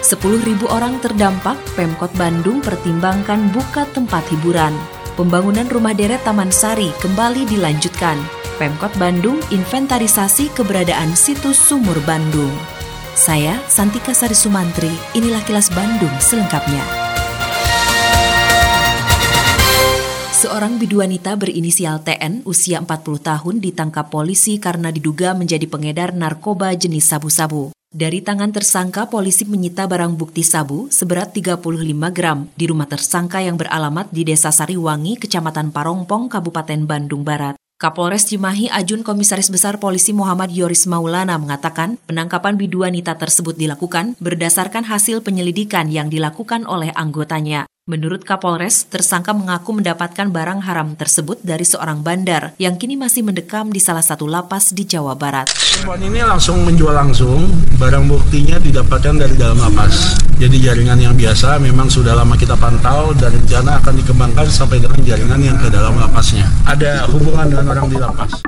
10.000 orang terdampak, Pemkot Bandung pertimbangkan buka tempat hiburan. Pembangunan rumah deret Taman Sari kembali dilanjutkan. Pemkot Bandung inventarisasi keberadaan situs sumur Bandung. Saya Santika Sari Sumantri, inilah kilas Bandung selengkapnya. Seorang bidu wanita berinisial TN usia 40 tahun ditangkap polisi karena diduga menjadi pengedar narkoba jenis sabu-sabu. Dari tangan tersangka, polisi menyita barang bukti sabu seberat 35 gram di rumah tersangka yang beralamat di Desa Sariwangi, Kecamatan Parongpong, Kabupaten Bandung Barat. Kapolres Cimahi Ajun Komisaris Besar Polisi Muhammad Yoris Maulana mengatakan penangkapan bidu wanita tersebut dilakukan berdasarkan hasil penyelidikan yang dilakukan oleh anggotanya. Menurut Kapolres, tersangka mengaku mendapatkan barang haram tersebut dari seorang bandar yang kini masih mendekam di salah satu lapas di Jawa Barat. Perempuan ini langsung menjual langsung, barang buktinya didapatkan dari dalam lapas. Jadi jaringan yang biasa memang sudah lama kita pantau dan rencana akan dikembangkan sampai dengan jaringan yang ke dalam lapasnya. Ada hubungan dengan orang di lapas.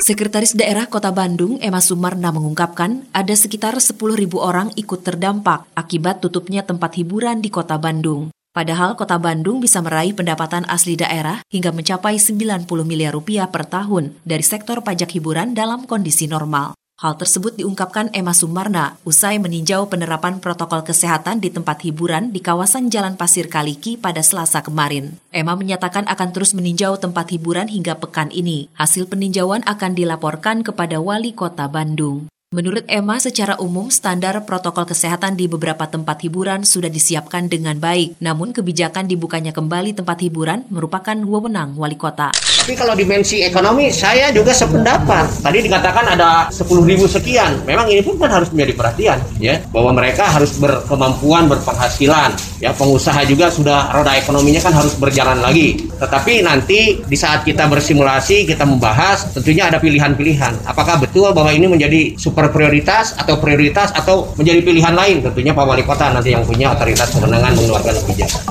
Sekretaris Daerah Kota Bandung, Emma Sumarna mengungkapkan ada sekitar 10.000 orang ikut terdampak akibat tutupnya tempat hiburan di Kota Bandung. Padahal kota Bandung bisa meraih pendapatan asli daerah hingga mencapai 90 miliar rupiah per tahun dari sektor pajak hiburan dalam kondisi normal. Hal tersebut diungkapkan Emma Sumarna usai meninjau penerapan protokol kesehatan di tempat hiburan di kawasan Jalan Pasir Kaliki pada Selasa kemarin. Emma menyatakan akan terus meninjau tempat hiburan hingga pekan ini. Hasil peninjauan akan dilaporkan kepada Wali Kota Bandung. Menurut Emma, secara umum standar protokol kesehatan di beberapa tempat hiburan sudah disiapkan dengan baik. Namun kebijakan dibukanya kembali tempat hiburan merupakan wewenang wali kota. Tapi kalau dimensi ekonomi, saya juga sependapat. Tadi dikatakan ada 10 ribu sekian. Memang ini pun kan harus menjadi perhatian, ya, bahwa mereka harus berkemampuan, berpenghasilan. Ya, pengusaha juga sudah roda ekonominya kan harus berjalan lagi. Tetapi nanti di saat kita bersimulasi, kita membahas, tentunya ada pilihan-pilihan. Apakah betul bahwa ini menjadi super prioritas atau prioritas atau menjadi pilihan lain tentunya Pak Wali Kota nanti yang punya otoritas kewenangan mengeluarkan kebijakan.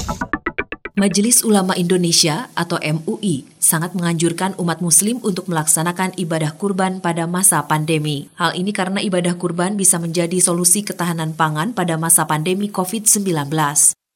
Majelis Ulama Indonesia atau MUI sangat menganjurkan umat muslim untuk melaksanakan ibadah kurban pada masa pandemi. Hal ini karena ibadah kurban bisa menjadi solusi ketahanan pangan pada masa pandemi COVID-19.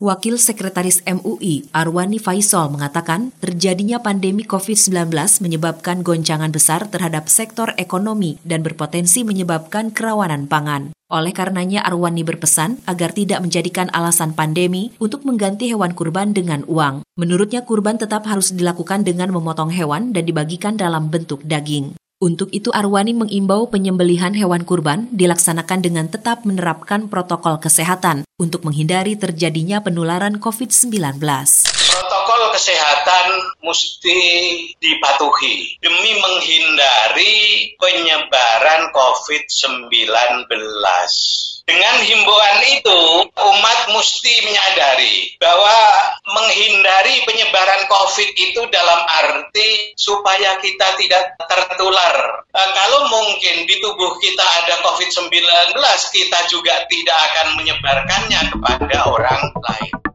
Wakil Sekretaris MUI Arwani Faisal mengatakan terjadinya pandemi COVID-19 menyebabkan goncangan besar terhadap sektor ekonomi dan berpotensi menyebabkan kerawanan pangan. Oleh karenanya Arwani berpesan agar tidak menjadikan alasan pandemi untuk mengganti hewan kurban dengan uang. Menurutnya kurban tetap harus dilakukan dengan memotong hewan dan dibagikan dalam bentuk daging. Untuk itu Arwani mengimbau penyembelihan hewan kurban dilaksanakan dengan tetap menerapkan protokol kesehatan untuk menghindari terjadinya penularan COVID-19 protokol kesehatan mesti dipatuhi demi menghindari penyebaran COVID-19. Dengan himbauan itu, umat mesti menyadari bahwa menghindari penyebaran COVID itu dalam arti supaya kita tidak tertular. Nah, kalau mungkin di tubuh kita ada COVID-19, kita juga tidak akan menyebarkannya kepada orang lain.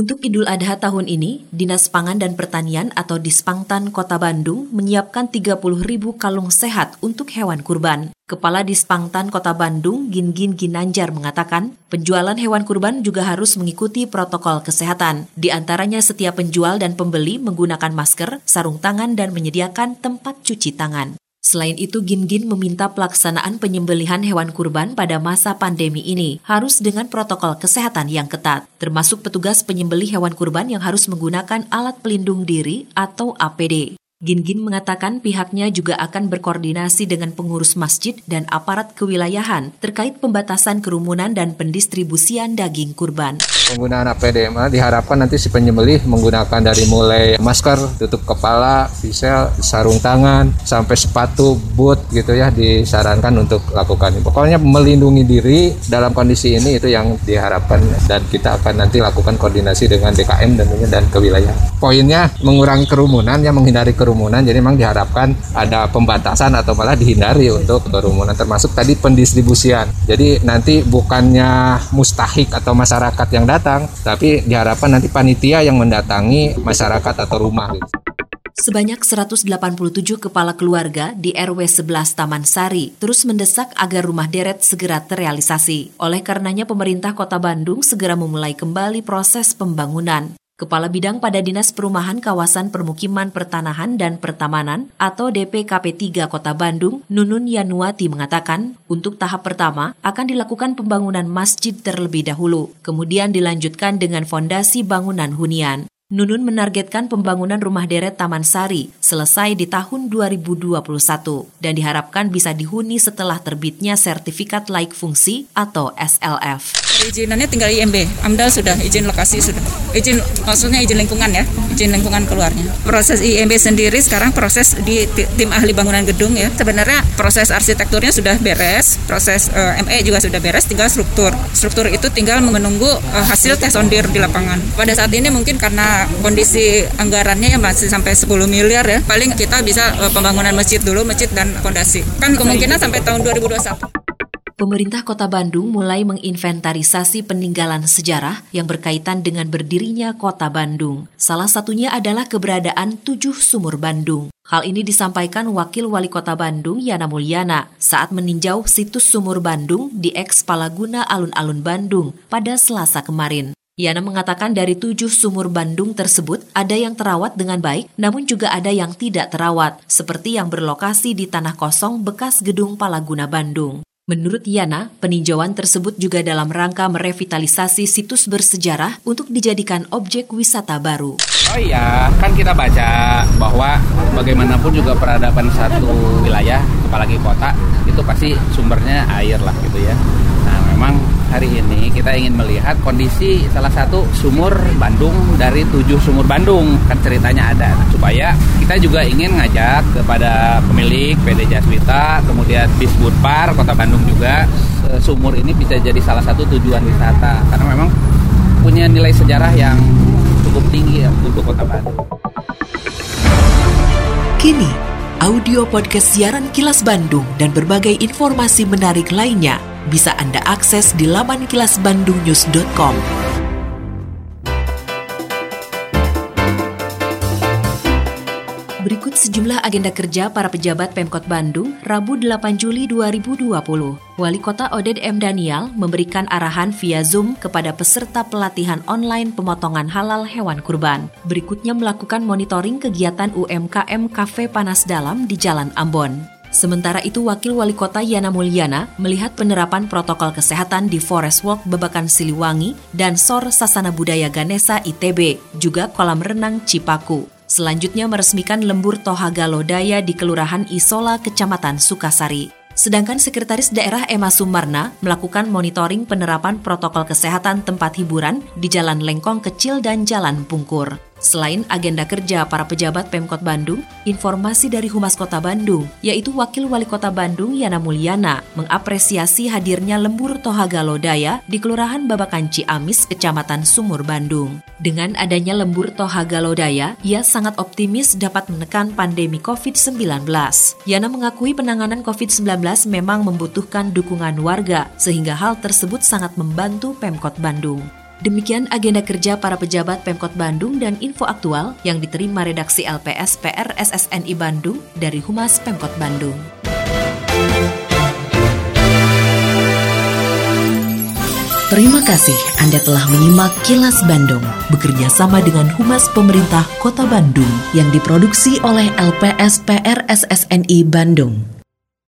Untuk Idul Adha tahun ini, Dinas Pangan dan Pertanian atau Dispangtan Kota Bandung menyiapkan 30 ribu kalung sehat untuk hewan kurban. Kepala Dispangtan Kota Bandung, Gin-Gin Ginanjar mengatakan, penjualan hewan kurban juga harus mengikuti protokol kesehatan. Di antaranya setiap penjual dan pembeli menggunakan masker, sarung tangan, dan menyediakan tempat cuci tangan. Selain itu, Gin-Gin meminta pelaksanaan penyembelihan hewan kurban pada masa pandemi ini harus dengan protokol kesehatan yang ketat, termasuk petugas penyembelih hewan kurban yang harus menggunakan alat pelindung diri atau APD. Gin-Gin mengatakan pihaknya juga akan berkoordinasi dengan pengurus masjid dan aparat kewilayahan terkait pembatasan kerumunan dan pendistribusian daging kurban. Penggunaan APD diharapkan nanti si penyembelih menggunakan dari mulai masker, tutup kepala, visel, sarung tangan, sampai sepatu, boot gitu ya disarankan untuk lakukan. Pokoknya melindungi diri dalam kondisi ini itu yang diharapkan dan kita akan nanti lakukan koordinasi dengan DKM dan dan kewilayahan. Poinnya mengurangi kerumunan yang menghindari kerumunan kerumunan jadi memang diharapkan ada pembatasan atau malah dihindari untuk kerumunan termasuk tadi pendistribusian jadi nanti bukannya mustahik atau masyarakat yang datang tapi diharapkan nanti panitia yang mendatangi masyarakat atau rumah Sebanyak 187 kepala keluarga di RW 11 Taman Sari terus mendesak agar rumah deret segera terrealisasi. Oleh karenanya pemerintah Kota Bandung segera memulai kembali proses pembangunan. Kepala Bidang pada Dinas Perumahan Kawasan Permukiman Pertanahan dan Pertamanan atau DPKP 3 Kota Bandung, Nunun Yanuati mengatakan, untuk tahap pertama akan dilakukan pembangunan masjid terlebih dahulu, kemudian dilanjutkan dengan fondasi bangunan hunian. Nunun menargetkan pembangunan rumah deret Taman Sari selesai di tahun 2021 dan diharapkan bisa dihuni setelah terbitnya sertifikat laik fungsi atau SLF. Perizinannya tinggal IMB, AMDAL sudah, izin lokasi sudah. Izin maksudnya izin lingkungan ya, izin lingkungan keluarnya. Proses IMB sendiri sekarang proses di tim ahli bangunan gedung ya. Sebenarnya proses arsitekturnya sudah beres, proses uh, eh, ME juga sudah beres, tinggal struktur. Struktur itu tinggal menunggu uh, hasil tes ondir di lapangan. Pada saat ini mungkin karena kondisi anggarannya yang masih sampai 10 miliar ya, paling kita bisa uh, pembangunan masjid dulu, masjid dan fondasi. Kan kemungkinan sampai tahun 2021 pemerintah Kota Bandung mulai menginventarisasi peninggalan sejarah yang berkaitan dengan berdirinya Kota Bandung. Salah satunya adalah keberadaan tujuh sumur Bandung. Hal ini disampaikan Wakil Wali Kota Bandung Yana Mulyana saat meninjau situs sumur Bandung di eks Palaguna Alun-Alun Bandung pada Selasa kemarin. Yana mengatakan dari tujuh sumur Bandung tersebut ada yang terawat dengan baik, namun juga ada yang tidak terawat, seperti yang berlokasi di tanah kosong bekas gedung Palaguna Bandung. Menurut Yana, peninjauan tersebut juga dalam rangka merevitalisasi situs bersejarah untuk dijadikan objek wisata baru. Oh iya, kan kita baca bahwa bagaimanapun juga peradaban satu wilayah, apalagi kota, itu pasti sumbernya air lah gitu ya. Nah memang hari ini kita ingin melihat kondisi salah satu sumur Bandung dari tujuh sumur Bandung. Kan ceritanya ada. Nah, supaya kita juga ingin ngajak kepada pemilik PD Jaswita kemudian Bisbudpar Kota Bandung juga sumur ini bisa jadi salah satu tujuan wisata. Karena memang punya nilai sejarah yang cukup tinggi ya untuk Kota Bandung. Kini audio podcast siaran Kilas Bandung dan berbagai informasi menarik lainnya bisa Anda akses di laman kilasbandungnews.com. Berikut sejumlah agenda kerja para pejabat Pemkot Bandung Rabu 8 Juli 2020. Wali Kota Oded M. Daniel memberikan arahan via Zoom kepada peserta pelatihan online pemotongan halal hewan kurban. Berikutnya melakukan monitoring kegiatan UMKM Cafe Panas Dalam di Jalan Ambon. Sementara itu, Wakil Wali Kota Yana Mulyana melihat penerapan protokol kesehatan di Forest Walk Bebakan Siliwangi dan SOR Sasana Budaya Ganesa ITB, juga kolam renang Cipaku. Selanjutnya meresmikan lembur Tohaga Lodaya di Kelurahan Isola, Kecamatan Sukasari. Sedangkan Sekretaris Daerah Emma Sumarna melakukan monitoring penerapan protokol kesehatan tempat hiburan di Jalan Lengkong Kecil dan Jalan Pungkur. Selain agenda kerja para pejabat Pemkot Bandung, informasi dari Humas Kota Bandung, yaitu Wakil Wali Kota Bandung Yana Mulyana, mengapresiasi hadirnya lembur Tohaga Lodaya di Kelurahan Babakan Ciamis, Kecamatan Sumur Bandung. Dengan adanya lembur Tohaga Lodaya, ia sangat optimis dapat menekan pandemi COVID-19. Yana mengakui penanganan COVID-19 memang membutuhkan dukungan warga, sehingga hal tersebut sangat membantu Pemkot Bandung. Demikian agenda kerja para pejabat Pemkot Bandung dan info aktual yang diterima redaksi LPS PR SSNI Bandung dari Humas Pemkot Bandung. Terima kasih Anda telah menyimak Kilas Bandung bekerja sama dengan Humas Pemerintah Kota Bandung yang diproduksi oleh LPS PR SSNI Bandung.